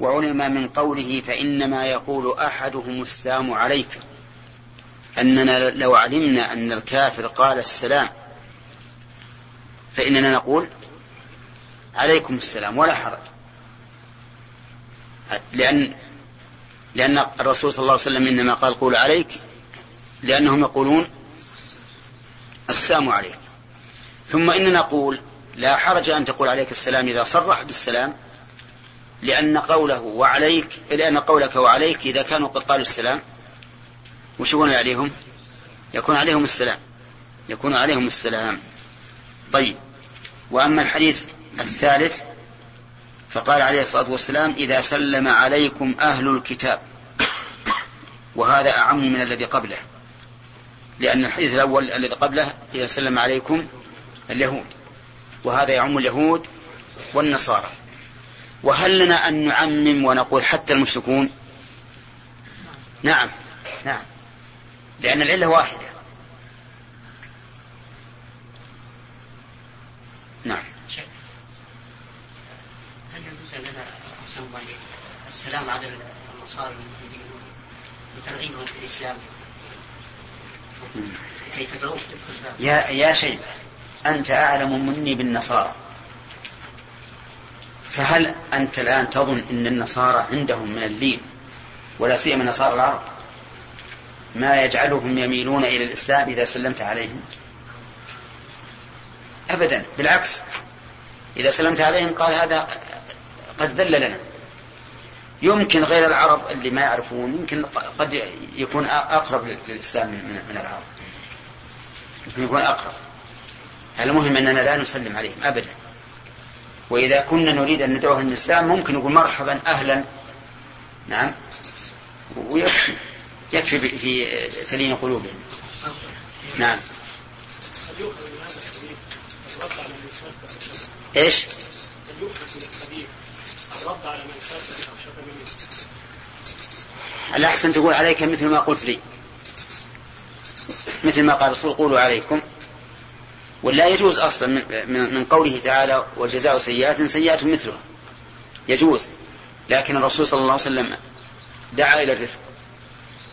وعلم من قوله فإنما يقول أحدهم السلام عليك. أننا لو علمنا أن الكافر قال السلام فإننا نقول عليكم السلام ولا حرج. لأن لأن الرسول صلى الله عليه وسلم إنما قال قول عليك لأنهم يقولون السلام عليك. ثم إننا نقول لا حرج أن تقول عليك السلام إذا صرح بالسلام لأن قوله وعليك لأن قولك وعليك إذا كانوا قد قالوا السلام وش يكون عليهم؟ يكون عليهم السلام. يكون عليهم السلام. طيب. وأما الحديث الثالث فقال عليه الصلاة والسلام إذا سلم عليكم أهل الكتاب. وهذا أعم من الذي قبله. لأن الحديث الأول الذي قبله إذا سلم عليكم اليهود. وهذا يعم اليهود والنصارى. وهل لنا أن نعمم ونقول حتى المشركون؟ نعم نعم. لأن العلة واحدة. نعم. هل يجوز لنا السلام على النصارى وترغيبهم في الإسلام. كي يا يا شيخ أنت أعلم مني بالنصارى. فهل أنت الآن تظن أن النصارى عندهم من اللين ولا سيما نصارى العرب؟ ما يجعلهم يميلون إلى الإسلام إذا سلمت عليهم؟ أبدا بالعكس. إذا سلمت عليهم قال هذا قد ذل لنا. يمكن غير العرب اللي ما يعرفون يمكن قد يكون أقرب للإسلام من العرب. يمكن يكون أقرب. المهم أننا لا نسلم عليهم أبدا. وإذا كنا نريد أن ندعوهم للإسلام ممكن نقول مرحبا أهلا. نعم. ويكفي يكفي في تلين قلوبهم. نعم. إيش؟ الأحسن تقول عليك مثل ما قلت لي. مثل ما قال الرسول قولوا عليكم. ولا يجوز أصلا من, قوله تعالى وجزاء سيئات سيئات مثلها. يجوز. لكن الرسول صلى الله عليه وسلم دعا إلى الرفق.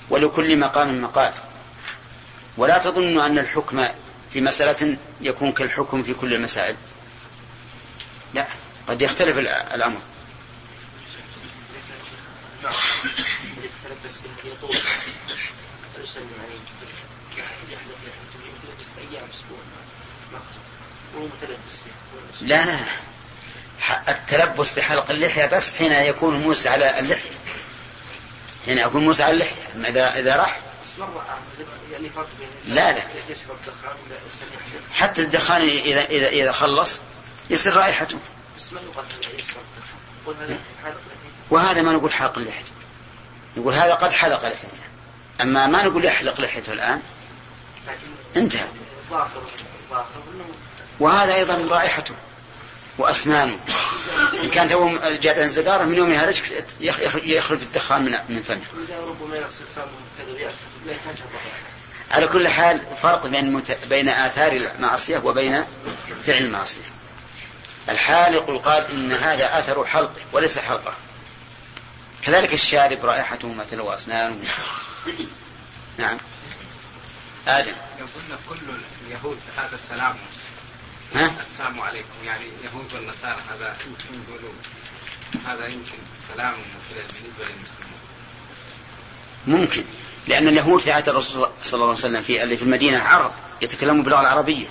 ولكل مقام مقال. ولا تظن أن الحكم في مسألة يكون كالحكم في كل المسائل. لا قد يختلف الأمر. لا. لا التلبس بحلق اللحية بس حين يكون موسى على اللحية. حين يكون موسى على اللحية. أما إذا إذا راح. لا لا. حتى الدخان إذا إذا إذا خلص يصير رائحته وهذا ما نقول حلق اللحية. نقول هذا قد حلق لحيته أما ما نقول يحلق لحيته الآن. انتهى. وهذا أيضا رائحته وأسنانه إن كان تو جاء الزقارة من يومها رجك يخرج الدخان من من فمه. على كل حال فرق بين بين آثار المعصية وبين فعل المعصية. الحالق يقال إن هذا أثر حلقه وليس حلقة. كذلك الشارب رائحته مثل وأسنانه. نعم. آدم. لو قلنا كل اليهود هذا السلام ها؟ السلام عليكم. يعني اليهود والنصارى هذا يقولون هذا يمكن السلام بالنسبة للمسلمين. ممكن. لأن اليهود في عهد الرسول صلى الله عليه وسلم في اللي في المدينة عرب يتكلمون باللغة العربية.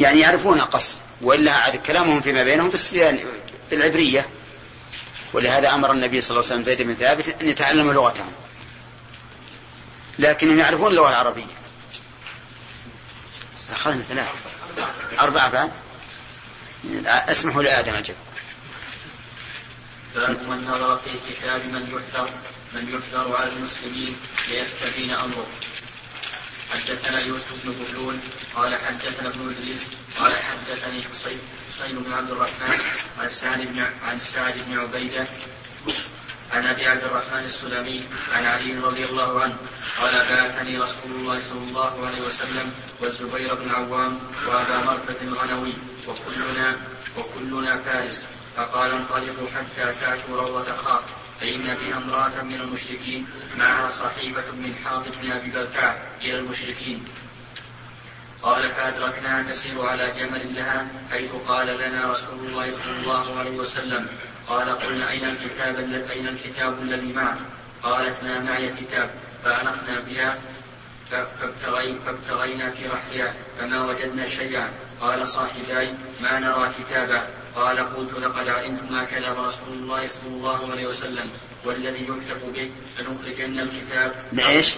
يعني يعرفونها قص وإلا عاد كلامهم فيما بينهم بالعبرية. ولهذا أمر النبي صلى الله عليه وسلم زيد بن ثابت أن يتعلم لغتهم. لكنهم يعرفون اللغة العربية. أخذنا ثلاثة. أربعة بعد؟ اسمحوا لآدم أجل باب من نظر في كتاب من يحذر من يحذر على المسلمين ليستبين أمره. حدثنا يوسف بن بطلون قال حدثنا ابن إدريس قال حدثني حسين بن عبد الرحمن عن سعد بن عن سعد بن عبيدة عن أبي عبد الرحمن السلمي عن علي رضي الله عنه قال بعثني رسول الله صلى الله عليه وسلم والزبير بن العوام وأبا مرثد الغنوي وكلنا وكلنا فارس. فقال انطلقوا حتى تأتوا روضة خاف فإن بها امرأة من المشركين معها صحيفة من حاطب بن أبي بلتع إلى المشركين. قال فأدركناها تسير على جمل لها حيث قال لنا رسول الله صلى الله عليه وسلم قال قلنا أين الكتاب الذي أين الكتاب الذي معك؟ قالت ما معي كتاب فأنخنا بها فابتغينا في رحلها فما وجدنا شيئا. قال صاحباي ما نرى كتابا قال قلت لقد علمت ما كذب رسول الله صلى الله عليه وسلم والذي يحلف به لنخرجن الكتاب. لإيش؟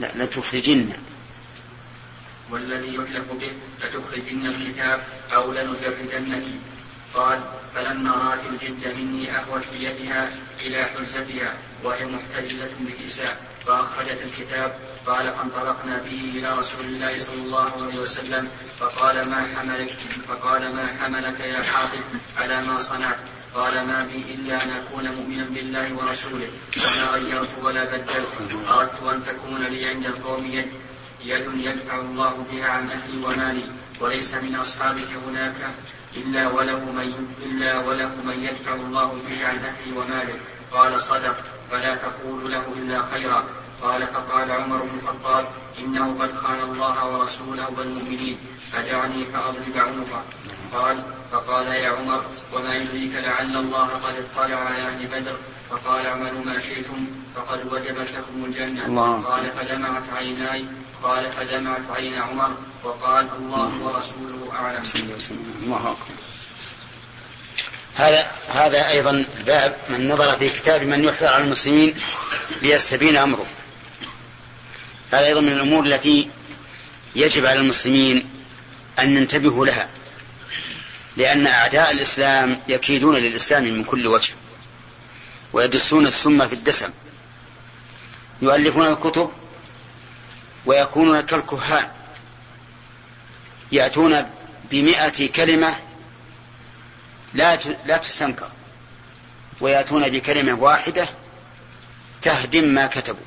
لا لتخرجن. والذي يحلف به لتخرجن الكتاب أو لنجردنك قال فلما رأت الجد مني أهوت بيدها إلى حجتها وهي محتجزة بكساء فأخرجت الكتاب قال فانطلقنا به إلى رسول الله صلى الله عليه وسلم فقال ما حملك؟ فقال ما حملك يا حاطب؟ على ما صنعت. قال ما بي إلا أن أكون مؤمنا بالله ورسوله وما غيرت ولا بدلت. أردت أن تكون لي عند القوم يد يد يدفع الله بها عن أهلي ومالي وليس من أصحابك هناك إلا وله من إلا وله من يدفع الله به عن أهلي وماله قال صدق فلا تقول له إلا خيرا. قال فقال عمر بن الخطاب إنه قد خان الله ورسوله والمؤمنين فدعني فأضرب عنقه. قال فقال يا عمر وما يدريك لعل الله قد اطلع على أهل بدر فقال اعملوا ما شئتم فقد وجبت لكم الجنة. الله. قال فدمعت عيناي قال فدمعت عين عمر وقال الله ورسوله أعلم. الله أكبر. هذا هذا أيضا باب من نظر في كتاب من يحذر على المسلمين ليستبين أمره. هذا أيضا من الأمور التي يجب على المسلمين أن ينتبهوا لها لأن أعداء الإسلام يكيدون للإسلام من كل وجه ويدسون السم في الدسم يؤلفون الكتب ويكونون كالكهان. يأتون بمئة كلمة لا لا تستنكر. ويأتون بكلمة واحدة تهدم ما كتبوا.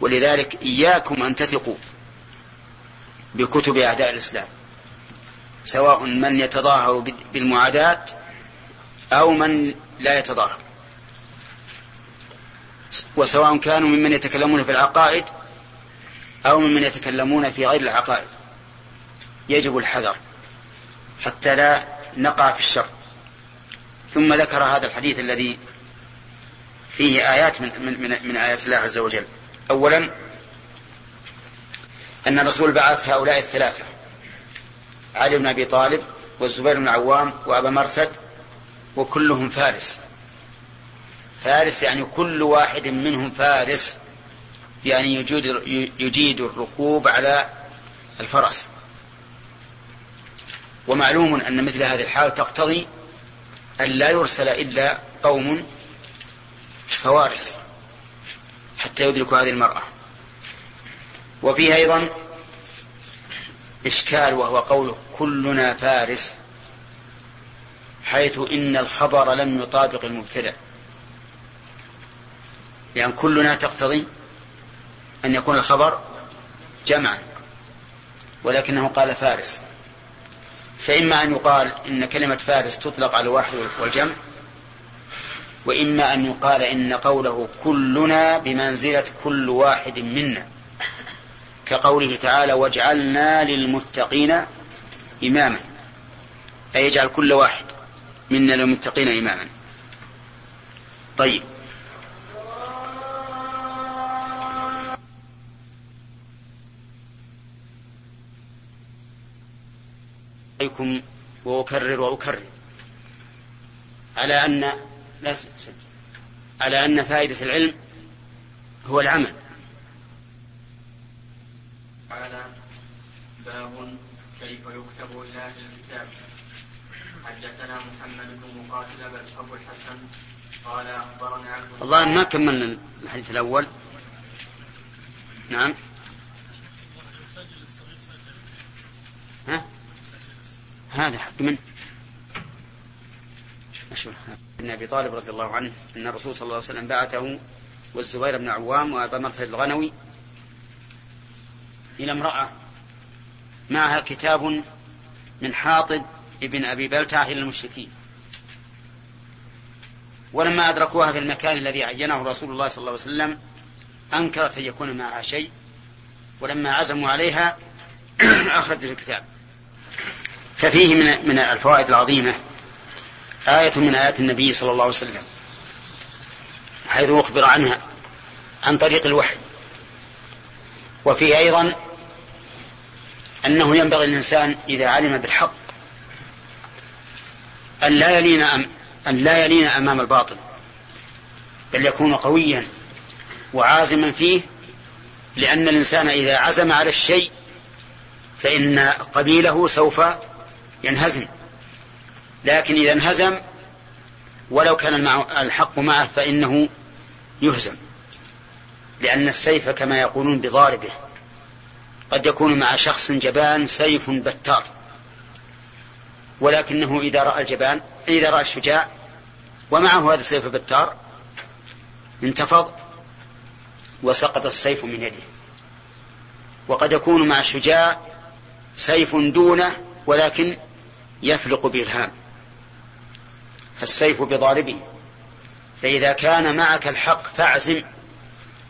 ولذلك إياكم أن تثقوا بكتب أعداء الإسلام. سواء من يتظاهر بالمعاداة أو من لا يتظاهر. وسواء كانوا ممن يتكلمون في العقائد أو ممن يتكلمون في غير العقائد. يجب الحذر حتى لا نقع في الشر. ثم ذكر هذا الحديث الذي فيه آيات من, من, من آيات الله عز وجل. أولا أن الرسول بعث هؤلاء الثلاثة علي بن أبي طالب والزبير بن العوام وأبا مرثد وكلهم فارس. فارس يعني كل واحد منهم فارس. يعني يجيد, يجيد الركوب على الفرس. ومعلوم أن مثل هذه الحال تقتضي أن لا يرسل إلا قوم فوارس حتى يدركوا هذه المرأة. وفيه أيضا إشكال وهو قوله كلنا فارس حيث إن الخبر لم يطابق المبتدأ. لأن يعني كلنا تقتضي أن يكون الخبر جمعا ولكنه قال فارس. فإما أن يقال إن كلمة فارس تطلق على الواحد والجمع وإما أن يقال إن قوله كلنا بمنزلة كل واحد منا كقوله تعالى واجعلنا للمتقين إماما أي يجعل كل واحد منا للمتقين إماما. طيب. عليكم وأكرر وأكرر. على أن لا على أن فائدة العلم هو العمل. تعالى باب كيف يكتب إلى أهل الكتاب. حدثنا محمد بن مقاتل أبو الحسن قال أخبرنا عبد الله ما كملنا الحديث الأول. نعم. ها؟ هذا حق من؟ ابن أبي طالب رضي الله عنه أن الرسول صلى الله عليه وسلم بعثه والزبير بن عوام وأبا مرثد الغنوي إلى امرأة معها كتاب من حاطب ابن أبي بلتعة إلى المشركين. ولما أدركوها في المكان الذي عينه رسول الله صلى الله عليه وسلم أنكرت أن يكون معها شيء ولما عزموا عليها أخرجت الكتاب. ففيه من من الفوائد العظيمة آية من آيات النبي صلى الله عليه وسلم حيث أخبر عنها عن طريق الوحي. وفيه أيضا أنه ينبغي الإنسان إذا علم بالحق أن لا يلين أم أن لا يلين أمام الباطل بل يكون قويا وعازما فيه لأن الإنسان إذا عزم على الشيء فإن قبيله سوف ينهزم. لكن إذا انهزم ولو كان الحق معه فإنه يهزم. لأن السيف كما يقولون بضاربه. قد يكون مع شخص جبان سيف بتار. ولكنه إذا رأى الجبان إذا رأى الشجاع ومعه هذا السيف البتار انتفض وسقط السيف من يده. وقد يكون مع الشجاع سيف دونه ولكن يفلق به الهام فالسيف بضاربه فإذا كان معك الحق فاعزم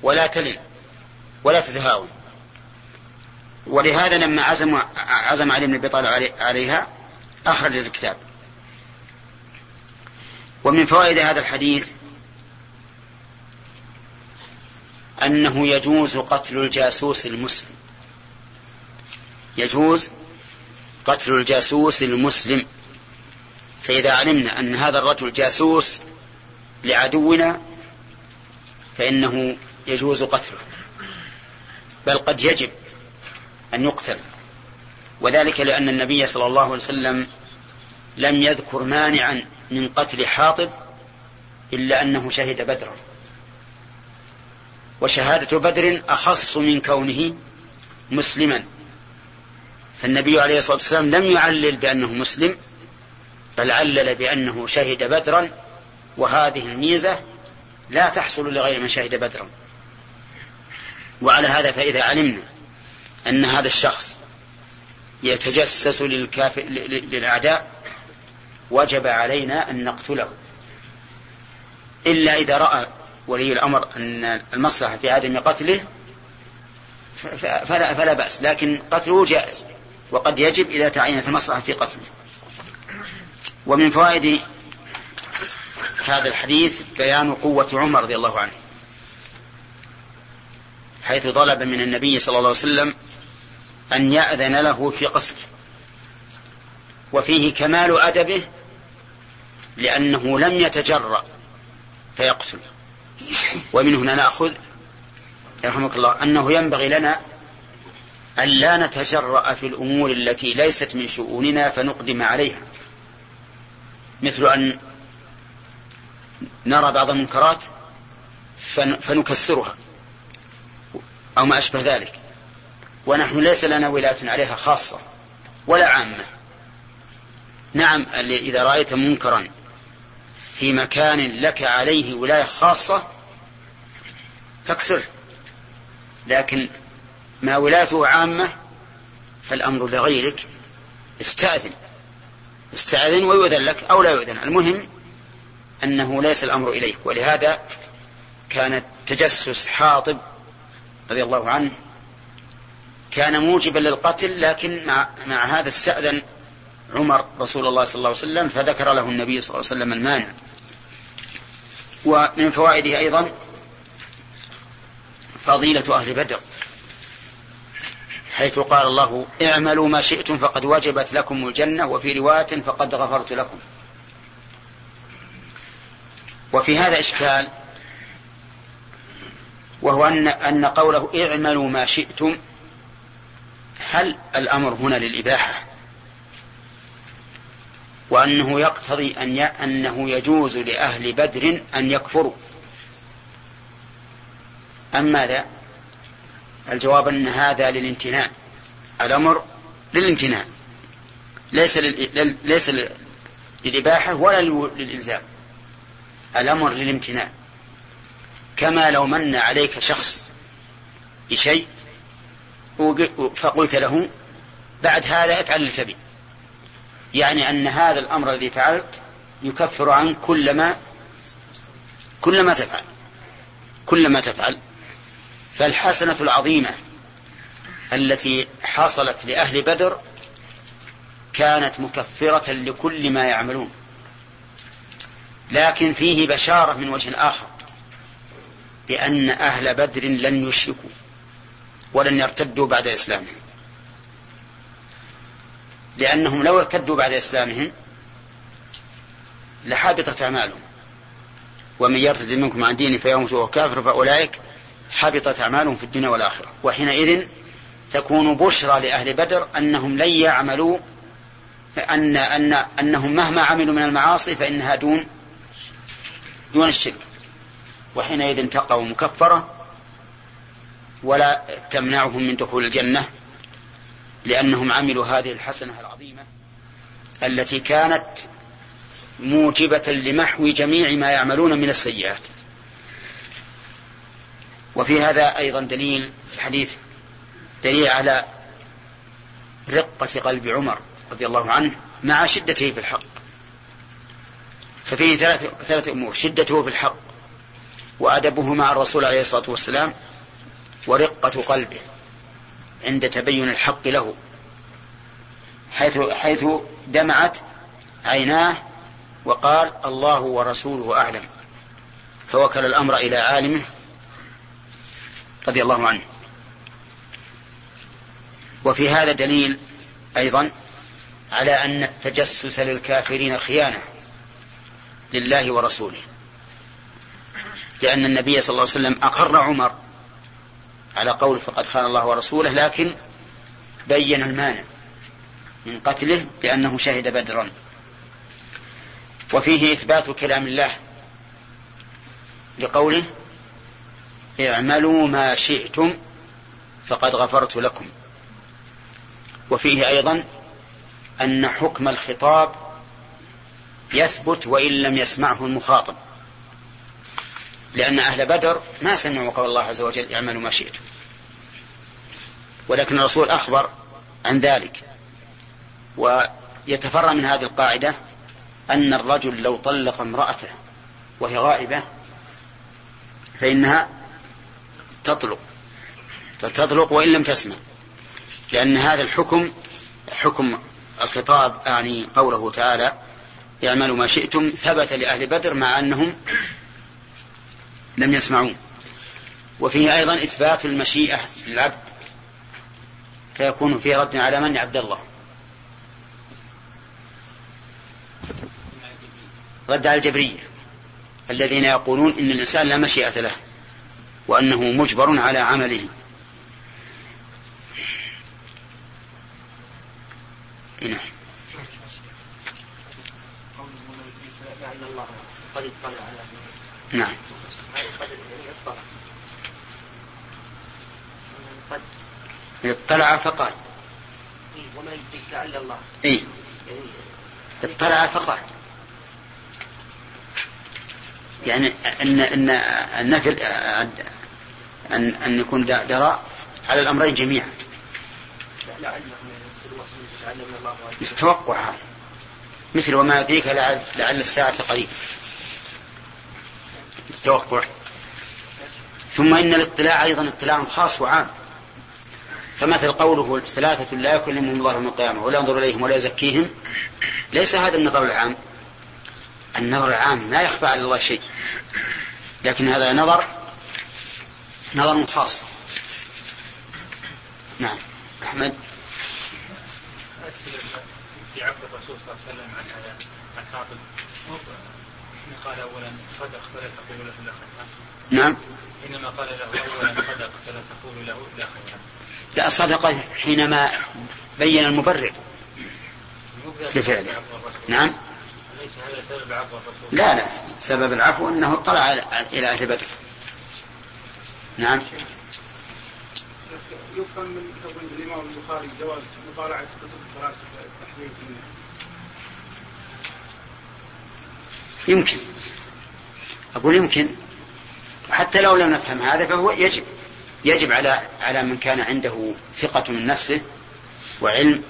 ولا تلن ولا تتهاون. ولهذا لما عزم عزم علي بن أبي طالب عليها أخرج الكتاب. ومن فوائد هذا الحديث أنه يجوز قتل الجاسوس المسلم. يجوز قتل الجاسوس المسلم. فإذا علمنا أن هذا الرجل جاسوس لعدونا فإنه يجوز قتله. بل قد يجب أن يقتل. وذلك لأن النبي صلى الله عليه وسلم لم يذكر مانعا من قتل حاطب إلا أنه شهد بدرا. وشهادة بدر أخص من كونه مسلما. فالنبي عليه الصلاة والسلام لم يعلل بأنه مسلم بل علل بأنه شهد بدرا وهذه الميزة لا تحصل لغير من شهد بدرا. وعلى هذا فإذا علمنا أن هذا الشخص يتجسس للأعداء وجب علينا أن نقتله. إلا إذا رأى ولي الأمر أن المصلحة في عدم قتله فلا, فلا بأس لكن قتله جائز. وقد يجب إذا تعينت المصلحة في قتله. ومن فوائد هذا الحديث بيان قوة عمر رضي الله عنه. حيث طلب من النبي صلى الله عليه وسلم أن يأذن له في قتله وفيه كمال أدبه لأنه لم يتجرأ فيقتل ومن هنا نأخذ يرحمك الله أنه ينبغي لنا أن لا نتجرأ في الأمور التي ليست من شؤوننا فنقدم عليها. مثل أن نرى بعض المنكرات فنكسرها أو ما أشبه ذلك. ونحن ليس لنا ولاية عليها خاصة ولا عامة. نعم إذا رأيت منكرا في مكان لك عليه ولاية خاصة فاكسره. لكن ما ولايته عامة فالأمر لغيرك. استأذن. استأذن ويؤذن لك أو لا يؤذن. المهم أنه ليس الأمر إليك ولهذا كان تجسس حاطب رضي الله عنه كان موجبا للقتل لكن مع, مع هذا استأذن عمر رسول الله صلى الله عليه وسلم فذكر له النبي صلى الله عليه وسلم المانع. ومن فوائده أيضا فضيلة أهل بدر. حيث قال الله اعملوا ما شئتم فقد وجبت لكم الجنة وفي رواية فقد غفرت لكم وفي هذا إشكال وهو أن أن قوله اعملوا ما شئتم هل الأمر هنا للإباحة وأنه يقتضي أن. أنه يجوز لأهل بدر أن يكفروا أم ماذا؟ الجواب أن هذا للامتناع. الأمر للامتناع. ليس. ليس للإباحة ولا للإلزام. الأمر للامتناع. كما لو من عليك شخص بشيء فقلت له بعد هذا افعل اللي تبي. يعني أن هذا الأمر الذي فعلت يكفر عنك كل ما كل ما تفعل. كل ما تفعل. فالحسنة العظيمة التي حصلت لأهل بدر كانت مكفرة لكل ما يعملون لكن فيه بشارة من وجه آخر بأن أهل بدر لن يشركوا ولن يرتدوا بعد إسلامهم. لأنهم لو ارتدوا بعد إسلامهم لحبطت أعمالهم ومن يرتد منكم عن دينه فيموت وهو كافر فأولئك حبطت أعمالهم في الدنيا والآخرة. وحينئذ تكون بشرى لأهل بدر أنهم لن يعملوا أن أن أنهم مهما عملوا من المعاصي فإنها دون دون الشرك. وحينئذ تقوا مكفرة ولا تمنعهم من دخول الجنة لأنهم عملوا هذه الحسنة العظيمة التي كانت موجبة لمحو جميع ما يعملون من السيئات. وفي هذا أيضا دليل الحديث دليل على رقة قلب عمر رضي الله عنه مع شدته في الحق. ففيه ثلاث ثلاث أمور شدته في الحق وأدبه مع الرسول عليه الصلاة والسلام ورقة قلبه عند تبين الحق له حيث حيث دمعت عيناه وقال الله ورسوله أعلم. فوكل الأمر إلى عالمه رضي الله عنه. وفي هذا دليل أيضا على أن التجسس للكافرين خيانة لله ورسوله. لأن النبي صلى الله عليه وسلم أقر عمر على قول فقد خان الله ورسوله لكن بين المانع من قتله بأنه شهد بدرا. وفيه إثبات كلام الله لقوله اعملوا ما شئتم فقد غفرت لكم. وفيه أيضا أن حكم الخطاب يثبت وإن لم يسمعه المخاطب لأن أهل بدر ما سمعوا قول الله عز وجل اعملوا ما شئتم. ولكن الرسول أخبر عن ذلك ويتفرع من هذه القاعدة أن الرجل لو طلق امرأته وهي غائبة فإنها تطلق. تطلق وإن لم تسمع. لأن هذا الحكم حكم الخطاب يعني قوله تعالى اعملوا ما شئتم ثبت لأهل بدر مع أنهم لم يسمعون. وفيه أيضا إثبات المشيئة للعبد فيكون فيه رد على من عبد الله. رد على الجبرية الذين يقولون إن الإنسان لا مشيئة له. وأنه مجبر على عمله. نعم. نعم. اطلع فقال. وما يدريك لعل الله. اي اطلع فقال. يعني إن إن النفي أن أن يكون درى على الأمرين جميعا. يتوقع. مثل وما يدريك لعل, لعل الساعة قريب. التوقع ثم إن الاطلاع أيضا اطلاع خاص وعام. فمثل قوله ثلاثة لا يكلمهم الله يوم القيامة ولا ينظر إليهم ولا يزكيهم. ليس هذا النظر العام. النظر العام لا يخفى على الله شيء. لكن هذا نظر نظر خاص. نعم. أحمد؟ في عفو الرسول صلى الله عليه وسلم عن هذا عن قال اولا صدق فلا تقول له الا خيرا نعم. حينما قال له اولا صدق فلا تقول له الا خيرا لا صدق حينما بين المبرر لفعله. نعم. ليس هذا سبب عفو الرسول لا لا. سبب العفو أنه اطلع إلى أهل بدر. نعم. يفهم من كتب الإمام البخاري جواز مطالعة كتب الفلاسفه يمكن. أقول يمكن. حتى لو لم نفهم هذا فهو يجب. يجب على على من كان عنده ثقة من نفسه وعلم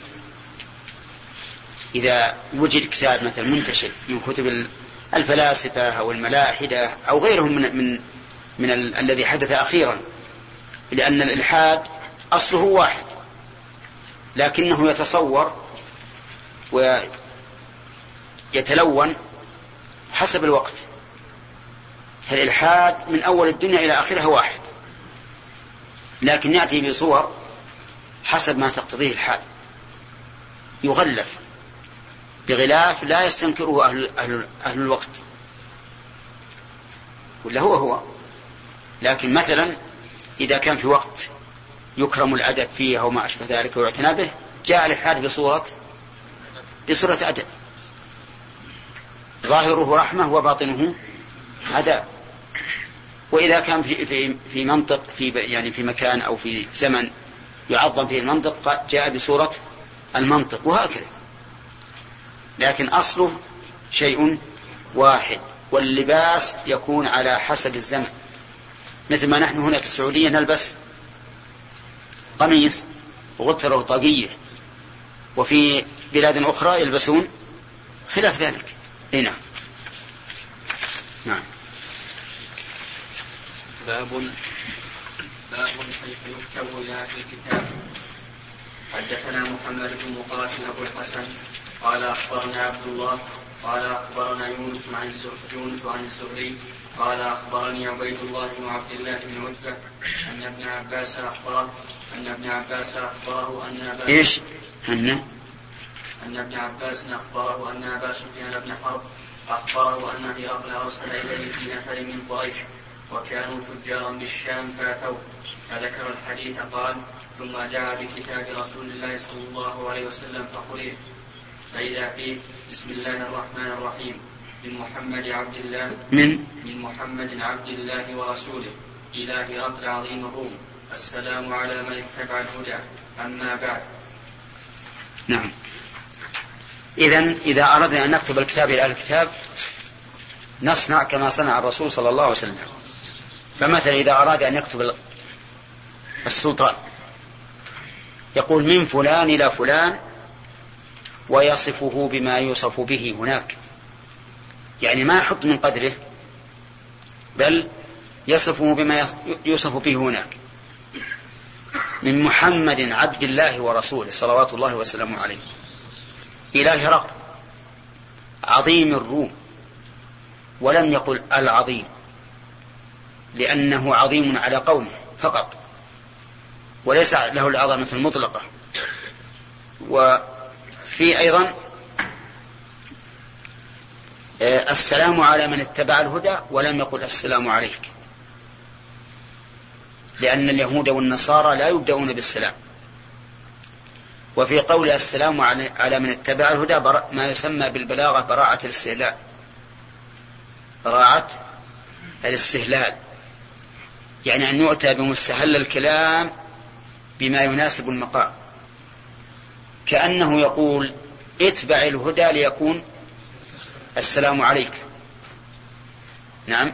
إذا وجد كتاب مثلا منتشر من كتب الفلاسفة أو الملاحدة أو غيرهم من من من ال الذي حدث أخيرا لأن الإلحاد أصله واحد لكنه يتصور ويتلون حسب الوقت. فالإلحاد من أول الدنيا إلى آخرها واحد لكن يأتي بصور حسب ما تقتضيه الحال يغلف. بغلاف لا يستنكره أهل, أهل, أهل الوقت. ولا هو هو. لكن مثلا إذا كان في وقت يكرم الأدب فيه أو ما أشبه ذلك ويعتنى به جاء الإلحاد بصورة بصورة أدب. ظاهره رحمة وباطنه عذاب وإذا كان في في في منطق في يعني في مكان أو في زمن يعظم فيه المنطق جاء بصورة المنطق وهكذا. لكن أصله شيء واحد واللباس يكون على حسب الزمن. مثل ما نحن هنا في السعودية نلبس قميص وغترة وطاقية وفي بلاد أخرى يلبسون خلاف ذلك. اي نعم. باب باب كيف يكتب إلى الكتاب. حدثنا محمد بن مقاتل أبو الحسن. قال أخبرنا عبد الله قال أخبرنا يونس عن يونس عن الزهري قال أخبرني عبيد الله بن عبد الله بن عتبة أن ابن عباس اخبره أن ابن عباس أخبره أن أبا إيش؟ أن أن ابن عباس أخبره أن أبا سفيان بن حرب أخبره أن هرقل أرسل إليه في نفر من قريش وكانوا تجارا بالشام فأتوه فذكر الحديث قال ثم دعا بكتاب رسول الله صلى الله عليه وسلم فقرئ فإذا فيه بسم الله الرحمن الرحيم. من محمد عبد الله. من؟ من محمد عبد الله ورسوله. إله رب العظيم الروم. السلام على من اتبع الهدى. أما بعد. نعم. إذا إذا أردنا أن نكتب الكتاب إلى الكتاب نصنع كما صنع الرسول صلى الله عليه وسلم. فمثلا إذا أراد أن يكتب السلطان يقول من فلان إلى فلان ويصفه بما يوصف به هناك. يعني ما يحط من قدره بل يصفه بما يوصف به هناك. من محمد عبد الله ورسوله صلوات الله وسلامه عليه. إلى هرقل عظيم الروم ولم يقل العظيم لأنه عظيم على قومه فقط. وليس له العظمة المطلقة. وفي أيضا آه، السلام على من اتبع الهدى ولم يقل السلام عليك. لأن اليهود والنصارى لا يبدأون بالسلام. وفي قول السلام على من اتبع الهدى ما يسمى بالبلاغة براعة الاستهلال. براعة الاستهلال. يعني أن يؤتى بمستهل الكلام بما يناسب المقام. كأنه يقول اتبع الهدى ليكون السلام عليك. نعم.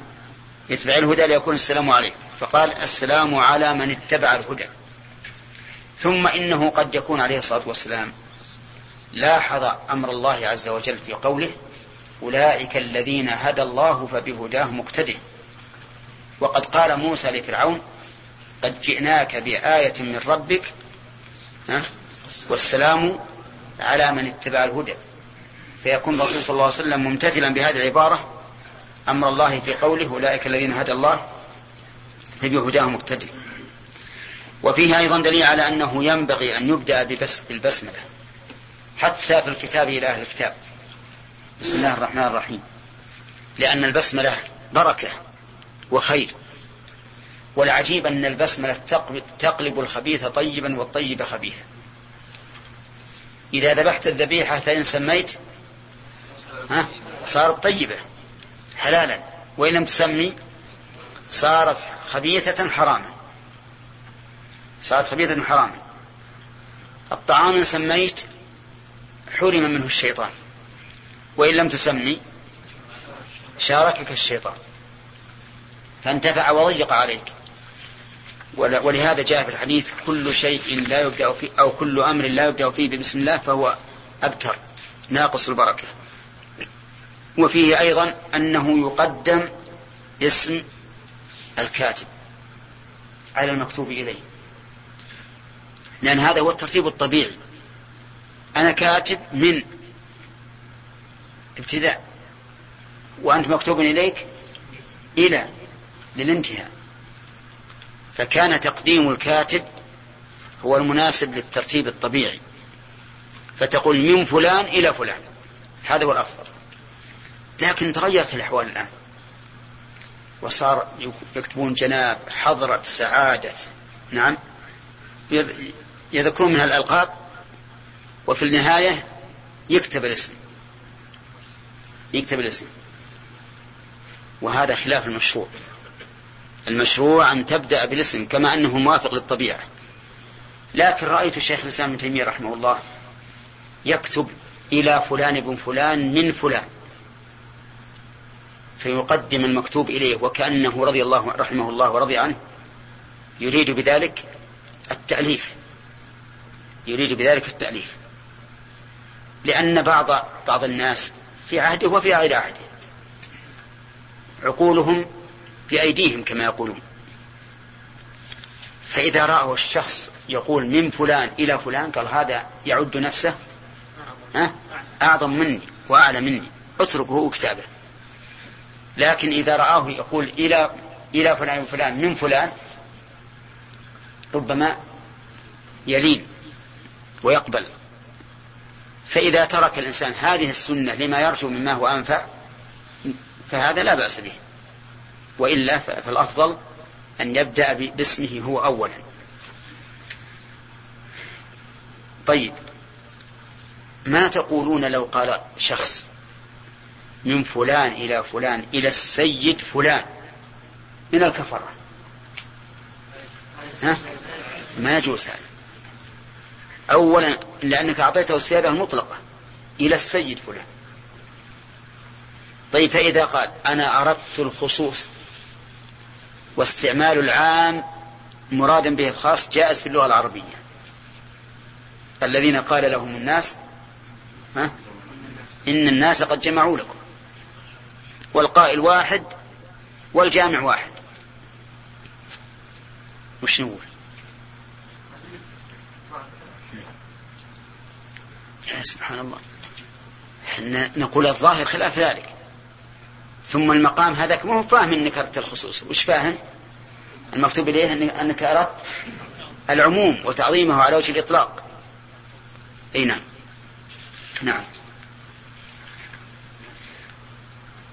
اتبع الهدى ليكون السلام عليك. فقال السلام على من اتبع الهدى. ثم إنه قد يكون عليه الصلاة والسلام. لاحظ أمر الله عز وجل في قوله أولئك الذين هدى الله فبهداه مقتده وقد قال موسى لفرعون قد جئناك بآية من ربك والسلام على من اتبع الهدى. فيكون الرسول صلى الله عليه وسلم ممتثلا بهذه العبارة. أمر الله في قوله أولئك الذين هدى الله فبهداه مقتدي وفيه أيضا دليل على أنه ينبغي أن يبدأ بالبسملة حتى في الكتاب إلى أهل الكتاب. بسم الله الرحمن الرحيم. لأن البسملة بركة وخير. والعجيب أن البسملة تقلب الخبيث طيبا والطيب خبيثا. إذا ذبحت الذبيحة فإن سميت ها صارت طيبة حلالا. وإن لم تسمي صارت خبيثة حراما. صارت خبيثة حراما. الطعام إن سميت حرم منه الشيطان. وإن لم تسمي شاركك الشيطان. فانتفع وضيق عليك. ولهذا جاء في الحديث كل شيء لا يبدأ فيه أو كل أمر لا يبدأ فيه بسم الله فهو أبتر ناقص البركة. وفيه أيضا أنه يقدم اسم الكاتب على المكتوب إليه. لأن هذا هو الترتيب الطبيعي. أنا كاتب من ابتداء وأنت مكتوب إليك إلى للانتهاء. فكان تقديم الكاتب هو المناسب للترتيب الطبيعي. فتقول من فلان إلى فلان. هذا هو الأفضل. لكن تغيرت الأحوال الآن. وصار يكتبون جناب حضرة سعادة. نعم. يذكرون منها الألقاب. وفي النهاية يكتب الاسم. يكتب الاسم. وهذا خلاف المشروع. المشروع أن تبدأ بالاسم كما أنه موافق للطبيعة. لكن رأيت الشيخ الإسلام ابن تيمية رحمه الله يكتب إلى فلان بن فلان من فلان. فيقدم المكتوب إليه وكأنه رضي الله رحمه الله ورضي عنه يريد بذلك التأليف. يريد بذلك التأليف. لأن بعض بعض الناس في عهده وفي غير عهده. عقولهم في أيديهم كما يقولون. فإذا رأوا الشخص يقول من فلان إلى فلان قال هذا يعد نفسه؟ أعظم مني وأعلى مني. اتركه كتابه. لكن إذا رآه يقول إلى إلى فلان فلان من فلان؟ ربما يلين ويقبل. فإذا ترك الإنسان هذه السنة لما يرجو مما هو أنفع فهذا لا بأس به. وإلا فالأفضل أن يبدأ باسمه هو أولا. طيب ما تقولون لو قال شخص من فلان إلى فلان إلى السيد فلان من الكفرة؟ ها؟ ما يجوز هذا. أولا لأنك أعطيته السيادة المطلقة إلى السيد فلان. طيب فإذا قال أنا أردت الخصوص واستعمال العام مرادا به الخاص جائز في اللغة العربية. الذين قال لهم الناس ها؟ إن الناس قد جمعوا لكم. والقائل واحد والجامع واحد. وش نقول؟ يا سبحان الله. نقول الظاهر خلاف ذلك. ثم المقام هذاك مو فاهم إنك أردت الخصوص. وش فاهم؟ المكتوب إليه إنك أردت العموم وتعظيمه على وجه الإطلاق. أي نعم. نعم.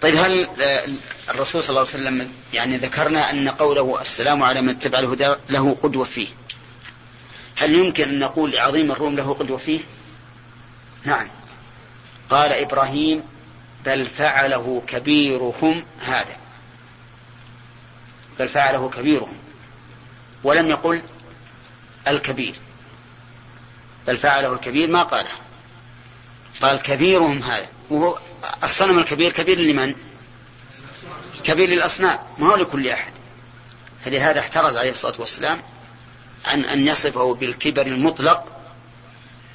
طيب هل الرسول صلى الله عليه وسلم يعني ذكرنا أن قوله السلام على من اتبع الهدى له قدوة فيه؟ هل يمكن أن نقول عظيم الروم له قدوة فيه؟ نعم. قال إبراهيم بل فعله كبيرهم هذا. بل فعله كبيرهم. ولم يقل الكبير. بل فعله الكبير ما قاله. قال كبيرهم هذا. وهو الصنم الكبير كبير لمن؟ كبير للأصنام. ما هو لكل أحد. فلهذا احترز عليه الصلاة والسلام عن أن يصفه بالكبر المطلق.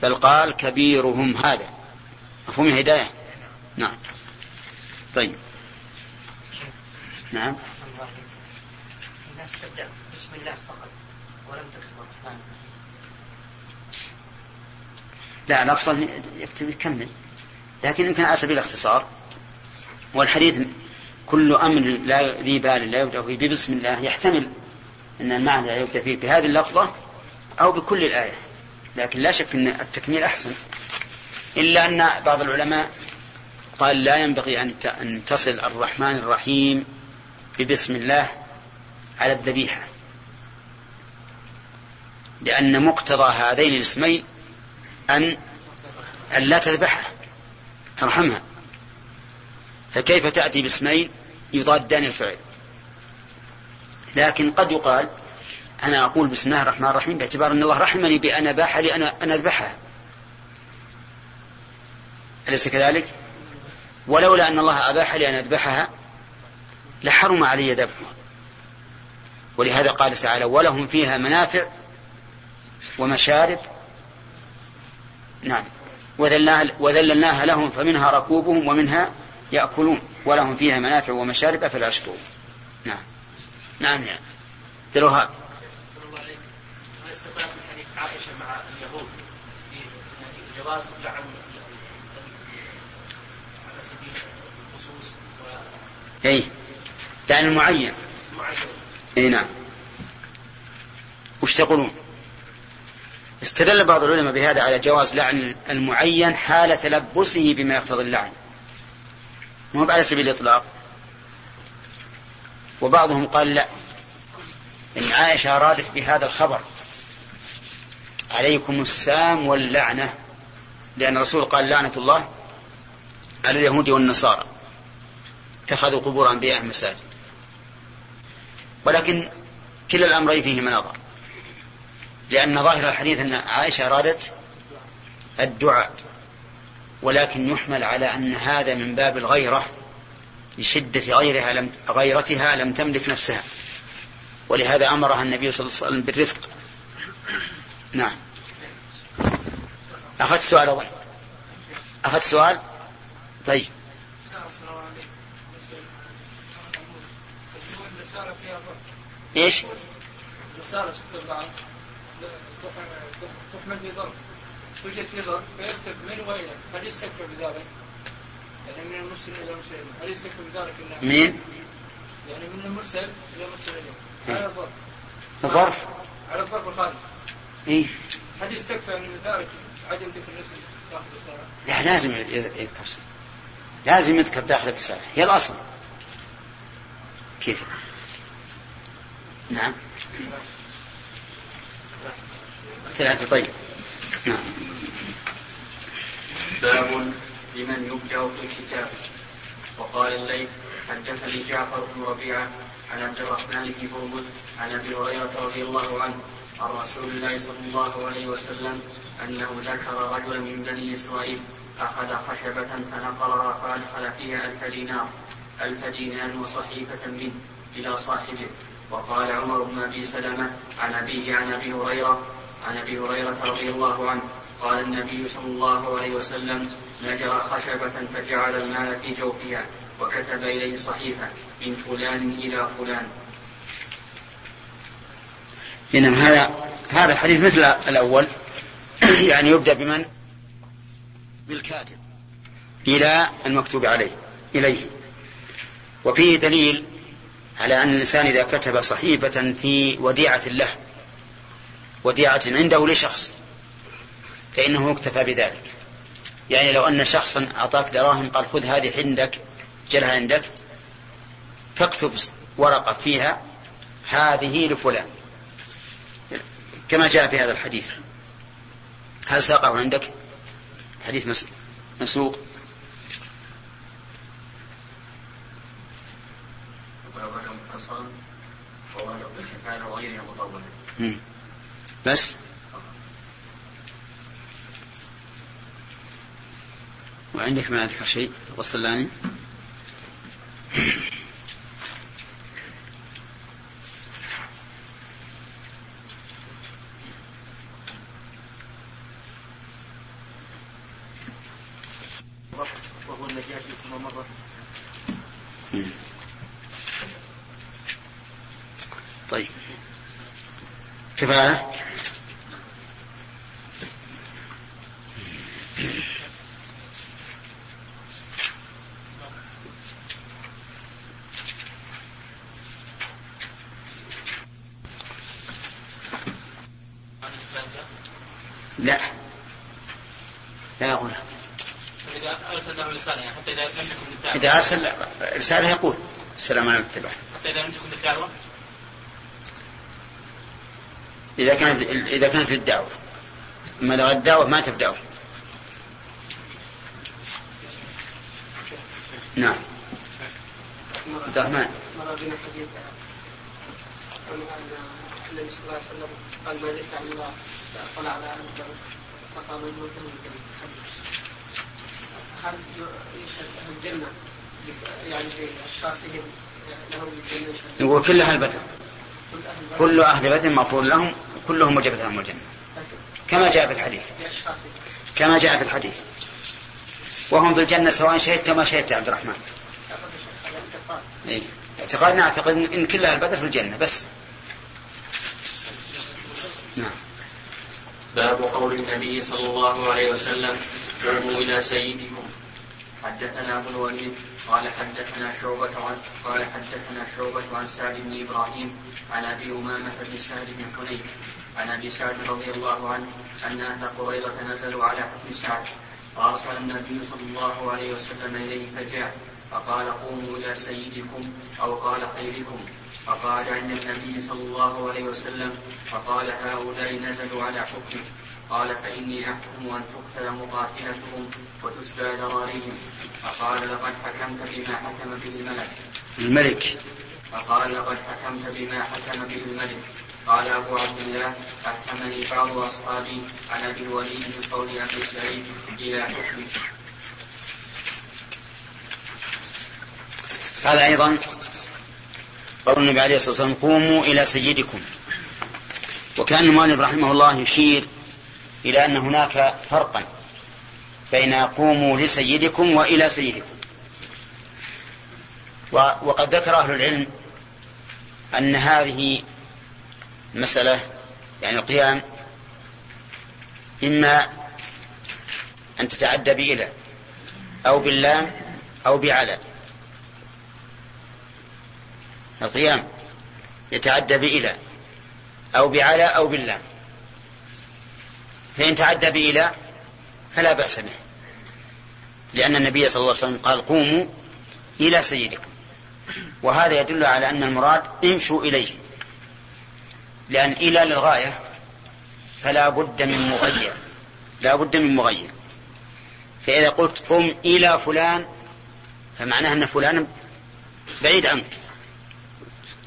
بل قال كبيرهم هذا. مفهوم الهداية؟ نعم. طيب. نعم. الناس تبدأ بسم الله فقط ولم تكتب الرحمن لا الأفضل يكتب يكمل لكن يمكن على سبيل الاختصار والحديث كل أمر لا ذي بال لا يبدأ فيه بسم الله يحتمل أن المعنى يبدأ فيه بهذه اللفظة أو بكل الآية. لكن لا شك أن التكميل أحسن. إلا أن بعض العلماء قال لا ينبغي أن تصل الرحمن الرحيم ببسم الله على الذبيحة. لأن مقتضى هذين الاسمين أن أن لا تذبحها ترحمها. فكيف تأتي باسمين يضادان الفعل؟ لكن قد يقال أنا أقول بسم الله الرحمن الرحيم باعتبار أن الله رحمني بأن أباح لي أن أذبحها. أليس كذلك؟ ولولا أن الله أباح لي أن أذبحها لحرم علي ذبحها ولهذا قال تعالى ولهم فيها منافع ومشارب. نعم. وذللناها, لهم فمنها ركوبهم ومنها يأكلون. ولهم فيها منافع ومشارب أفلا يشكرون. نعم. نعم يعني دلوها هل استفاد من حديث عائشة مع اليهود في جواز لعن على سبيل الخصوص اي لعن المعين. اي نعم. وش تقولون؟ استدل بعض العلماء بهذا على جواز لعن المعين حال تلبسه بما يقتضي اللعن. مو على سبيل الإطلاق. وبعضهم قال لا. إن عائشة أرادت بهذا الخبر. عليكم السام واللعنة. لأن الرسول قال لعنة الله على اليهود والنصارى. اتخذوا قبور أنبياء مساجد. ولكن كلا الأمرين فيه مناظر لأن ظاهر الحديث أن عائشة أرادت الدعاء ولكن يحمل على أن هذا من باب الغيرة لشدة غيرها لم غيرتها لم تملك نفسها. ولهذا أمرها النبي صلى الله عليه وسلم بالرفق. نعم. أخذت سؤال أظن. أخذت سؤال؟ طيب. إيش؟ رسالة تكتب تحمل في ظرف. توجد في ظرف فيكتب من وين؟ هل يستكفى بذلك؟ يعني من المرسل إلى المرسل. هل يستكفى بذلك أنه مين؟ يعني من المرسل إلى المرسل. إليه على الظرف الظرف. على الظرف الخارجي إيه؟ هل يستكفى من ذلك عدم ذكر الاسم داخل الرسالة؟ لا لازم يذكر لازم يذكر داخل الرسالة. هي الأصل. كيف؟ نعم. ثلاثة طيب. نعم. باب لمن يبدأ في الكتاب. وقال الليث حدثني جعفر بن ربيعة عن عبد الرحمن بن هرمز عن أبي هريرة رضي الله عنه عن رسول الله صلى الله عليه وسلم أنه ذكر رجلا من بني إسرائيل أخذ خشبة فنقرها فأدخل فيها ألف دينار ألف دينار وصحيفة منه إلى صاحبه. وقال عمر بن أبي سلمة عن أبيه عن أبي هريرة عن أبي هريرة رضي الله عنه قال النبي صلى الله عليه وسلم نجر خشبة فجعل المال في جوفها وكتب إليه صحيفة من فلان إلى فلان إنما هذا هذا الحديث مثل الأول يعني يبدأ بمن؟ بالكاتب إلى المكتوب عليه إليه وفيه دليل على أن الإنسان إذا كتب صحيفة في وديعة له وديعة عنده لشخص فإنه اكتفى بذلك. يعني لو أن شخصا أعطاك دراهم قال خذ هذه عندك جلها عندك فاكتب ورقة فيها هذه لفلان. كما جاء في هذا الحديث. هل ساقه عندك؟ حديث مسوق. بس؟ وعندك ما أذكر شيء؟ وصلاني وهو النجاة كما مر طيب. كفاية لا. لا أقول إذا أرسل له رسالة يعني حتى إذا لم تكن الدعوة إذا أرسل رسالة يقول. السلام عليكم. اتبع حتى إذا لم تكن الدعوة إذا كانت إذا كانت للدعوة أما لو الدعوة ما تبدأ. نعم. عبد الرحمن. مر بنا حديث عن النبي صلى الله عليه وسلم قال ما ذكر عن الله فاطلع على أهل الجنه فقام الموت من الجنه هل يشهد أهل الجنه يعني باشخاصهم لهم الجنه يقول كل أهل بدر كل أهل بدر مغفور لهم. كلهم وجبت لهم الجنة. كما جاء في الحديث. كما جاء في الحديث. وهم في الجنة سواء شهدت ما شهدت يا عبد الرحمن. إيه؟ اعتقادنا أعتقد إن كل أهل بدر في الجنة بس. نعم. باب قول النبي صلى الله عليه وسلم قوموا إلى سيدكم. حدثنا ابو الوليد قال حدثنا شعبة عن قال حدثنا شعبة عن سعد بن إبراهيم عن أبي أمامة بن سعد بن حنيف. عن أبي سعد رضي الله عنه أن أهل قريظة نزلوا على حكم سعد فأرسل النبي صلى الله عليه وسلم إليه فجاء فقال قوموا إلى سيدكم أو قال خيركم. فقال عند النبي صلى الله عليه وسلم. فقال هؤلاء نزلوا على حكمك. قال فإني أحكم أن تقتل مقاتلتهم وتسبى ذراريهم. فقال لقد حكمت بما حكم به الملك. الملك. فقال لقد حكمت بما حكم به الملك. قال أبو عبد الله أحكمني بعض أصحابي عن أبي الوليد من قول أبي سعيد إلى حكمك هذا أيضا قول النبي عليه الصلاة والسلام قوموا إلى سيدكم وكان المؤلف رحمه الله يشير إلى أن هناك فرقا بين قوموا لسيدكم وإلى سيدكم وقد ذكر أهل العلم أن هذه المسألة يعني القيام إما أن تتعدى بإلى أو باللام أو بعلى القيام يتعدى بإلى أو بعلى أو باللام. فإن تعدى بإلى فلا بأس به لأن النبي صلى الله عليه وسلم قال قوموا إلى سيدكم. وهذا يدل على أن المراد امشوا إليه. لأن إلى للغاية فلا بد من مغير. لا بد من مغير. فإذا قلت قم إلى فلان فمعناه أن فلان بعيد عنك.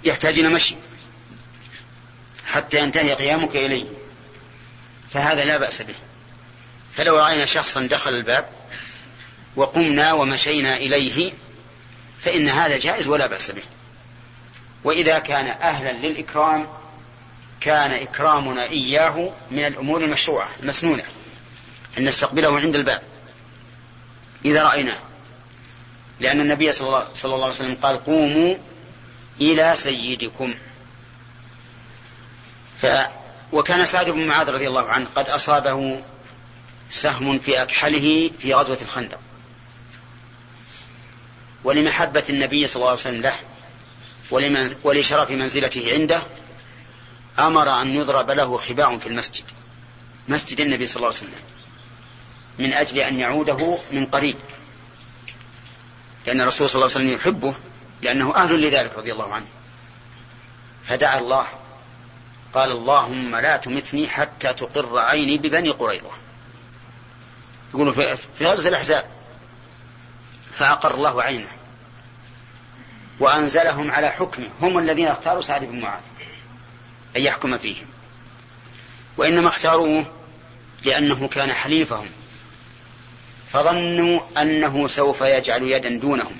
يحتاج إلى مشي. حتى ينتهي قيامك إليه. فهذا لا بأس به. فلو رأينا شخصا دخل الباب وقمنا ومشينا إليه فإن هذا جائز ولا بأس به. وإذا كان أهلا للإكرام كان إكرامنا إياه من الأمور المشروعة المسنونة. أن نستقبله عند الباب. إذا رأيناه. لأن النبي صلى الله, صلى الله عليه وسلم قال قوموا إلى سيدكم. ف وكان سعد بن معاذ رضي الله عنه قد أصابه سهم في أكحله في غزوة الخندق. ولمحبة النبي صلى الله عليه وسلم له ولشرف منزلته عنده أمر أن يضرب له خباء في المسجد. مسجد النبي صلى الله عليه وسلم. من أجل أن يعوده من قريب. لأن الرسول صلى الله عليه وسلم يحبه لأنه أهل لذلك رضي الله عنه. فدعا الله. قال اللهم لا تمتني حتى تقر عيني ببني قريظة. يقولوا في غزوة الأحزاب. فأقر الله عينه. وأنزلهم على حكمه. هم الذين اختاروا سعد بن معاذ. أن يحكم فيهم. وإنما اختاروه لأنه كان حليفهم. فظنوا أنه سوف يجعل يدا دونهم.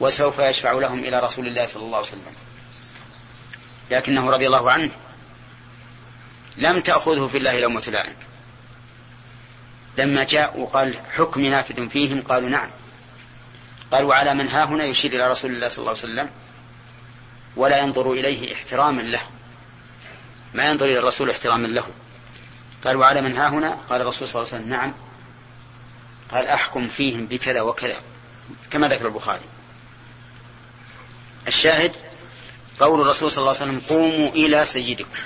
وسوف يشفع لهم إلى رسول الله صلى الله عليه وسلم. لكنه رضي الله عنه لم تأخذه في الله لومة لائم لما جاء وقال حكم نافذ فيهم قالوا نعم. قال وعلى من ها هنا يشير إلى رسول الله صلى الله عليه وسلم. ولا ينظر إليه احتراما له. ما ينظر إلى الرسول احتراما له. قال وعلى من ها هنا؟ قال الرسول صلى الله عليه وسلم نعم. قال أحكم فيهم بكذا وكذا. كما ذكر البخاري. الشاهد قول الرسول صلى الله عليه وسلم قوموا إلى سيدكم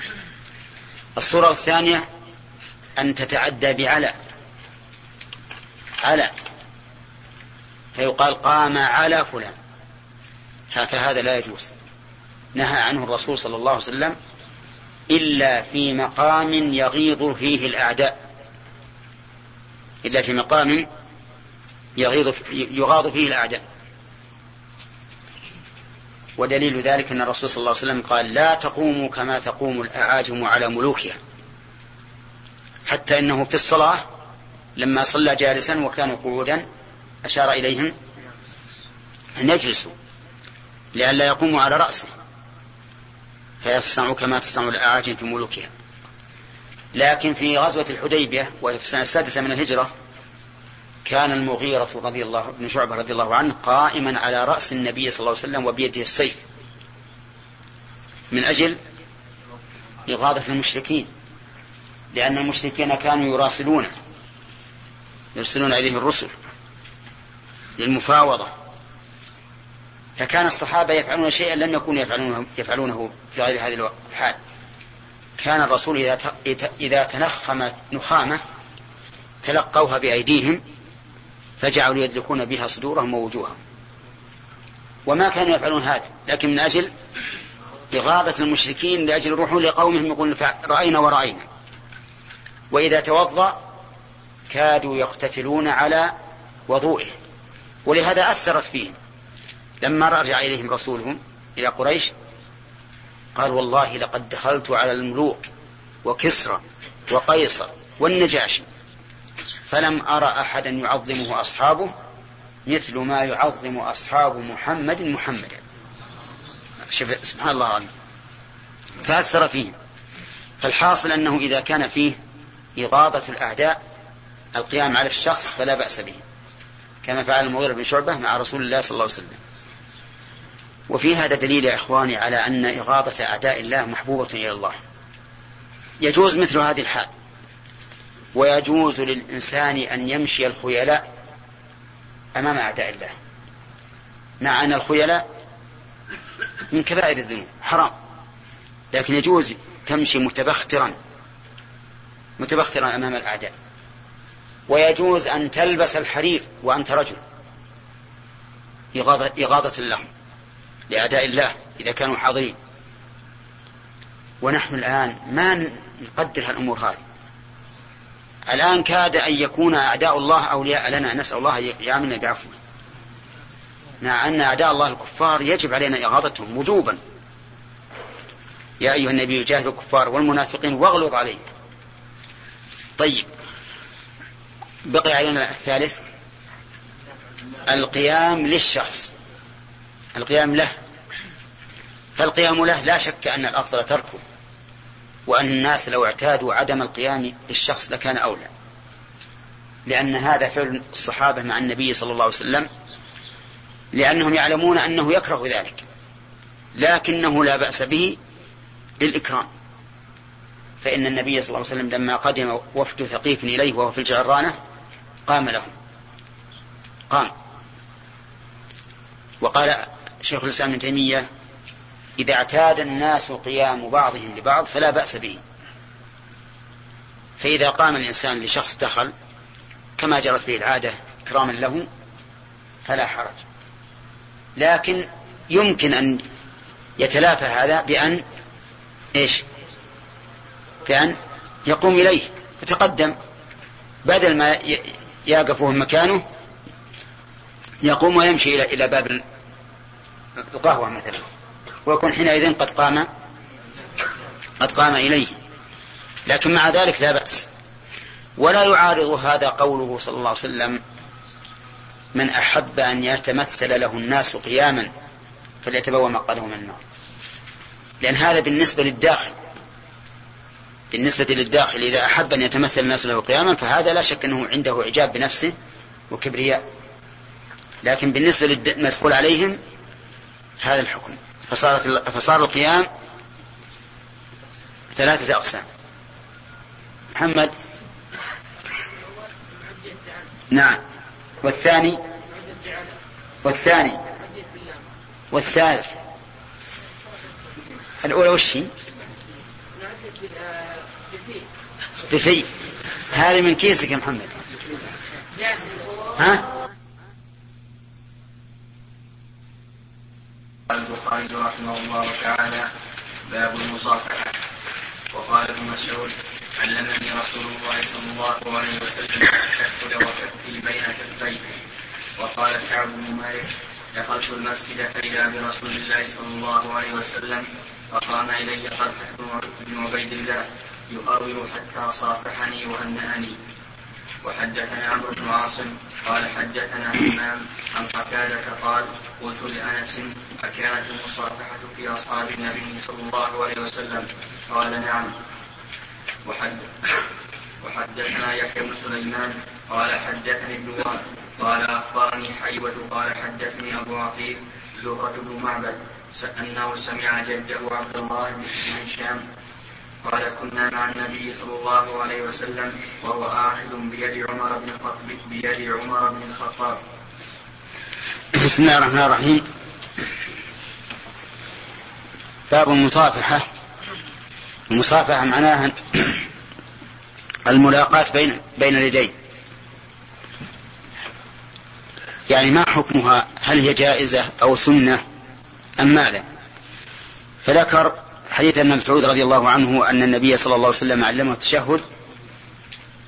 الصورة الثانية أن تتعدى بعلى على فيقال قام على فلان. فهذا لا يجوز. نهى عنه الرسول صلى الله عليه وسلم إلا في مقام يغيظ فيه الأعداء. إلا في مقام يغيظ يغاض فيه الأعداء. ودليل ذلك أن الرسول صلى الله عليه وسلم قال لا تقوموا كما تقوم الأعاجم على ملوكها. حتى إنه في الصلاة لما صلى جالسا وكانوا قعودا أشار إليهم أن يجلسوا لئلا يقوموا على رأسه. فيصنعوا كما تصنع الأعاجم في ملوكها. لكن في غزوة الحديبية وهي في السنة السادسة من الهجرة كان المغيرة رضي الله بن شعبة رضي الله عنه قائما على رأس النبي صلى الله عليه وسلم وبيده السيف. من أجل إغاظة المشركين. لأن المشركين كانوا يراسلونه يرسلون إليه الرسل للمفاوضة. فكان الصحابة يفعلون شيئا لم يكونوا يفعلونه, يفعلونه في غير هذه الحال. كان الرسول إذا إذا تنخم نخامة تلقوها بأيديهم فجعلوا يدلكون بها صدورهم ووجوههم. وما كانوا يفعلون هذا لكن من أجل إغاظة المشركين لأجل يروحون لقومهم يقولون رأينا ورأينا. وإذا توضأ كادوا يقتتلون على وضوئه. ولهذا أثرت فيهم. لما رجع إليهم رسولهم إلى قريش قال والله لقد دخلت على الملوك وكسرى وقيصر والنجاشي فلم أرى أحدا يعظمه أصحابه مثل ما يعظم أصحاب محمد محمدا. شوف سبحان الله العظيم. فأثر فيهم. فالحاصل أنه إذا كان فيه إغاظة الأعداء القيام على الشخص فلا بأس به. كما فعل المغيرة بن شعبة مع رسول الله صلى الله عليه وسلم. وفي هذا دليل يا إخواني على أن إغاظة أعداء الله محبوبة إلى الله. يجوز مثل هذه الحال. ويجوز للإنسان أن يمشي الخيلاء أمام أعداء الله. مع أن الخيلاء من كبائر الذنوب حرام. لكن يجوز تمشي متبخترا متبخترا أمام الأعداء. ويجوز أن تلبس الحرير وأنت رجل. إغاظة لهم. لأعداء الله إذا كانوا حاضرين. ونحن الآن ما نقدر هالأمور هذه. الآن كاد أن يكون أعداء الله أولياء لنا. نسأل الله يعاملنا بعفوه. مع أن أعداء الله الكفار يجب علينا إغاظتهم وجوبا. يا أيها النبي جاهد الكفار والمنافقين واغلظ عليهم. طيب بقي علينا الثالث. القيام للشخص. القيام له. فالقيام له لا شك أن الأفضل تركه وأن الناس لو اعتادوا عدم القيام للشخص لكان أولى. لأن هذا فعل الصحابة مع النبي صلى الله عليه وسلم لأنهم يعلمون أنه يكره ذلك لكنه لا بأس به للإكرام. فإن النبي صلى الله عليه وسلم لما قدم وفد ثقيف إليه وهو في الجعرانة قام له قام. وقال شيخ الإسلام ابن تيمية إذا اعتاد الناس قيام بعضهم لبعض فلا بأس به. فإذا قام الإنسان لشخص دخل كما جرت به العادة إكراما له فلا حرج. لكن يمكن أن يتلافى هذا بأن إيش؟ بأن يقوم إليه يتقدم. بدل ما يقف مكانه يقوم ويمشي إلى باب القهوة مثلا. ويكون حينئذ قد قام قد قام إليه. لكن مع ذلك لا بأس. ولا يعارض هذا قوله صلى الله عليه وسلم من أحب أن يتمثل له الناس قياما فليتبوى مقعده من النار. لأن هذا بالنسبة للداخل. بالنسبة للداخل إذا أحب أن يتمثل الناس له قياما فهذا لا شك أنه عنده إعجاب بنفسه وكبرياء. لكن بالنسبة للمدخول عليهم هذا الحكم. فصارت فصار القيام ثلاثة أقسام. محمد؟ نعم. والثاني؟ والثاني؟ والثالث؟ الأولى وش هي؟ بفي. هذه من كيسك يا محمد. ها؟ قال البخاري رحمه الله تعالى باب المصافحة. وقال ابن مسعود علمني رسول الله صلى الله عليه وسلم التشهد وكفي بين كفيه وقال كعب بن مالك دخلت المسجد فإذا برسول الله صلى الله عليه وسلم فقام إلي طلحة بن عبيد الله يقرر حتى صافحني وهنأني وحدثنا عمرو بن عاصم قال حدثنا همام عن قتادة قال قلت لأنس أكانت المصافحة في أصحاب النبي صلى الله عليه وسلم. قال نعم. وحد وحدثنا يحيى بن سليمان قال حدثني ابن وهب قال أخبرني حيوة قال حدثني أبو عطيل زهرة بن معبد انه سمع جده عبد الله بن هشام قال كنا مع النبي صلى الله عليه وسلم وهو آخذ بيد عمر بن بيد عمر بن الخطاب. بسم الله الرحمن الرحيم. باب المصافحة. المصافحة معناها الملاقاة بين بين اليدين. يعني ما حكمها؟ هل هي جائزة أو سنة أم ماذا؟ فذكر حديث ابن مسعود رضي الله عنه أن النبي صلى الله عليه وسلم علمه التشهد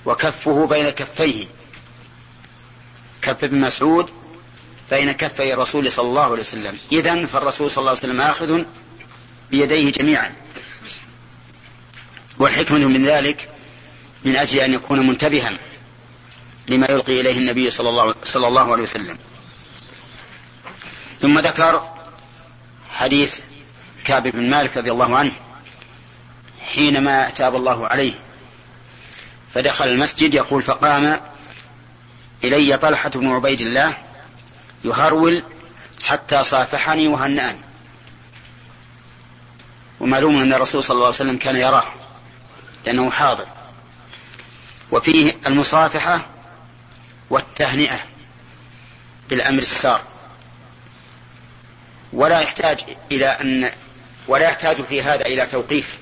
وكفه بين كفيه. كف ابن مسعود بين كفي الرسول صلى الله عليه وسلم. إذا فالرسول صلى الله عليه وسلم آخذ بيديه جميعا. والحكمة من ذلك من أجل أن يكون منتبها لما يلقي إليه النبي صلى الله, صلى الله عليه وسلم. ثم ذكر حديث كعب بن مالك رضي الله عنه حينما تاب الله عليه فدخل المسجد يقول فقام إلي طلحة بن عبيد الله يهرول حتى صافحني وهنأني. ومعلوم أن الرسول صلى الله عليه وسلم كان يراه لأنه حاضر. وفيه المصافحة والتهنئة بالأمر السار. ولا يحتاج إلى أن ولا يحتاج في هذا إلى توقيف.